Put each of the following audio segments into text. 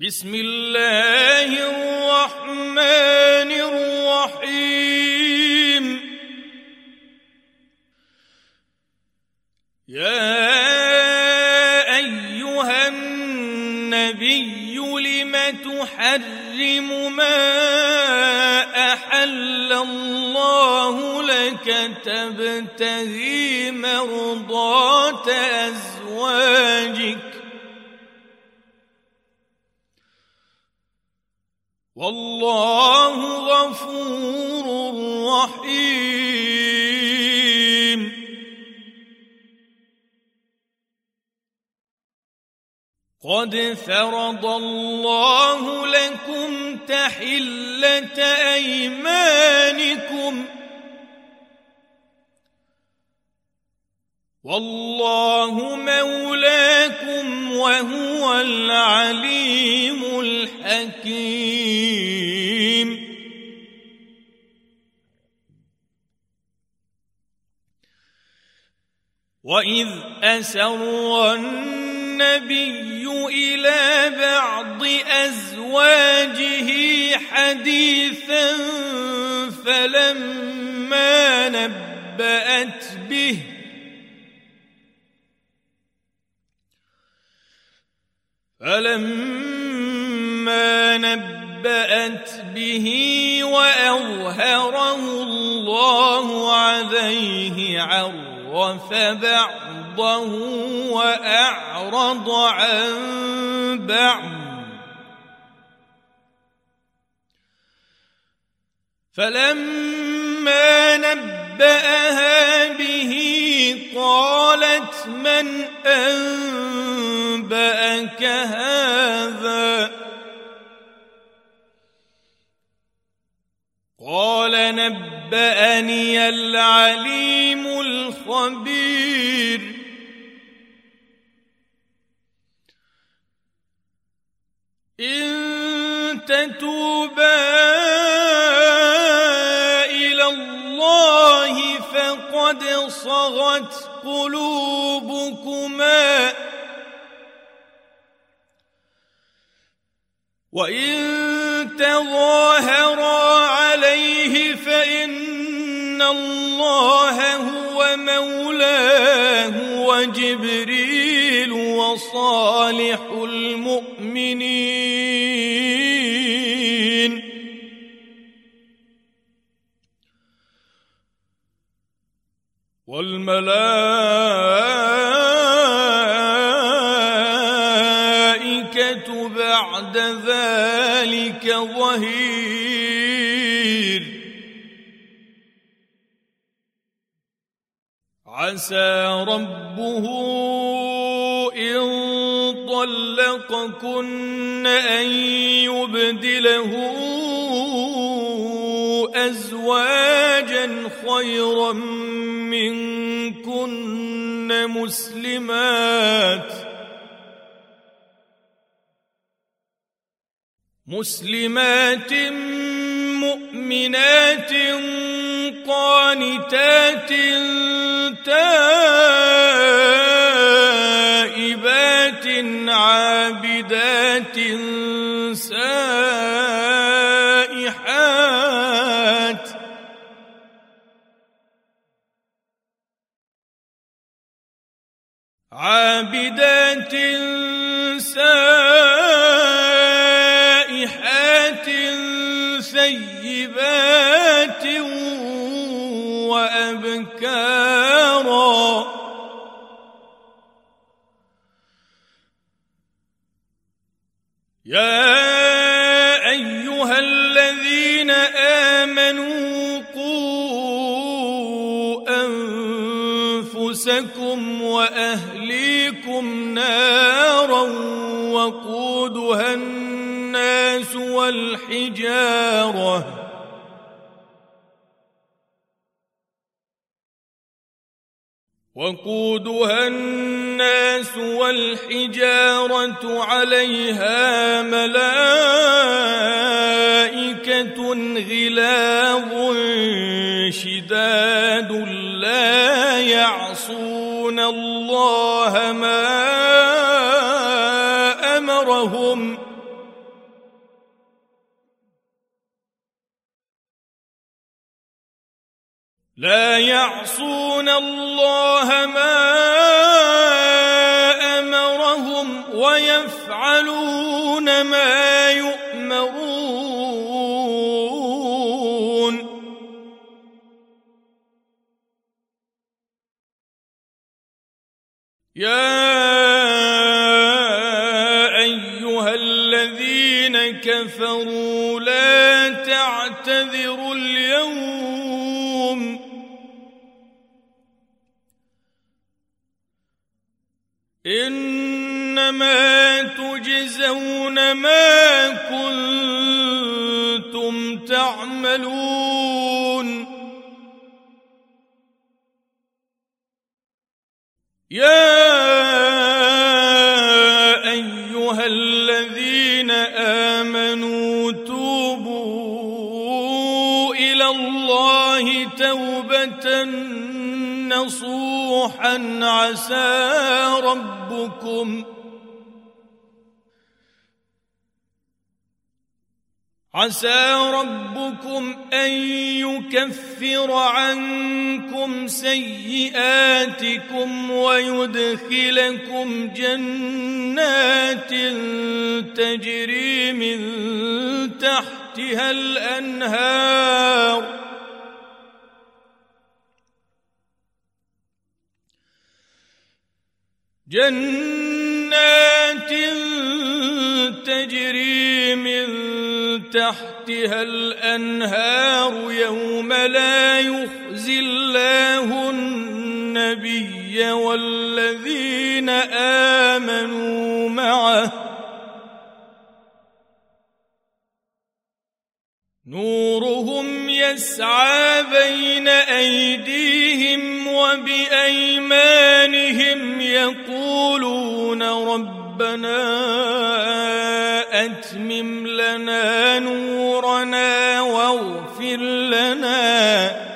بسم الله الرحمن الرحيم. يا أيها النبي لم تحرم ما أحل الله لك تبتغي مرضات والله غفور رحيم. قد فرض الله لكم تحلة أيمانكم. والله مولاكم وهو العليم الحكيم. واذ اسر النبي إلى بعض ازواجه حديثا فلما نبات به فلما نبأت به وأظهره الله عليه عرف بعضه وأعرض عن بعض. فلما نبأها به قالت من أنبأك هذا؟ قال نبأني العليم الخبير إن تتوبا إلى الله فقد صغت قلوبكما. وإن تظاهرا عليه فإن الله هو مولاه وجبريل وصالح المؤمنين. والملائكة بعد ذلك ظهير عسى ربه إن طلقكن أن يبدله أزواجا خيرا منكن مسلمات مسلمات مؤمنات قانتات تائبات عابدات سائحات عابدات سائحات ثيبات يا أيها الذين آمنوا قوا أنفسكم وأهليكم نارا وقودها الناس والحجارة وقودها الناس والحجارة عليها ملائكة غلاظ شداد لا يعصون الله ما أمرهم لا يعصون الله ما أمرهم ويفعلون ما يؤمرون. يا أيها الذين كفروا تجزون ما كنتم تعملون. يا أيها الذين آمنوا توبوا إلى الله توبة نصوحا عسى ربكم عسى ربكم أن يكفر عنكم سيئاتكم ويدخلكم جنات تجري من تحتها الأنهار جنات تجري تحتها الأنهار يوم لا يخزي الله النبي والذين آمنوا معه. نورهم يسعى بين أيديهم وبأيمانهم يقولون ربنا أتمم لنا نورنا واغفر لنا.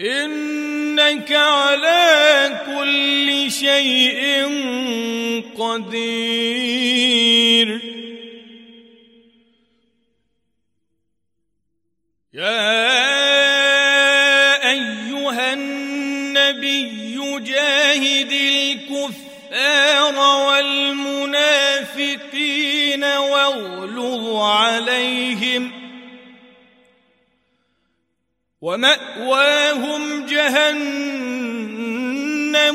إنك على كل شيء قدير. يا أيها النبي جاهد الكفار والمنافقين. واغلظ عليهم ومأواهم جهنم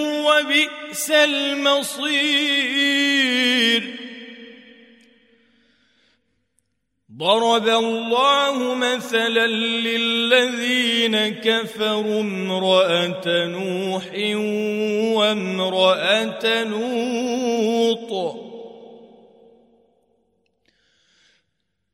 وبئس المصير. ضرب الله مثلا للذين كفروا امرأة نوح وامرأة لوط.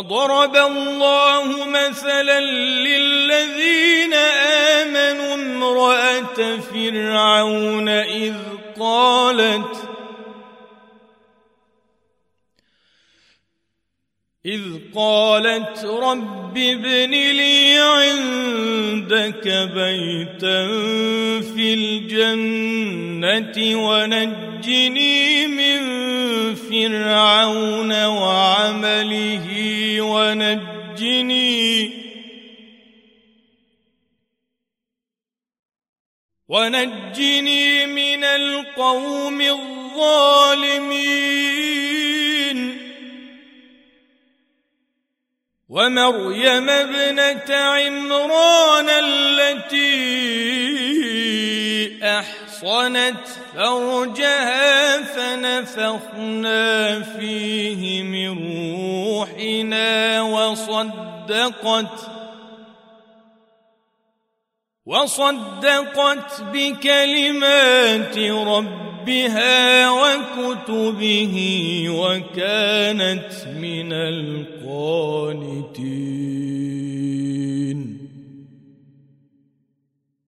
وضرب الله مثلا للذين آمنوا امرأة فرعون إذ قالت إذ قالت رب ابن لي عندك بيتا في الجنة ونجني من فرعون وعمله ونجني. ونجني من القوم الظالمين. ومريم ابنة عمران التي احصنت فرجها فنفخنا فيه من روحنا وصدقت وصدقت بكلمات ربها وكتبه وكانت من القانتين.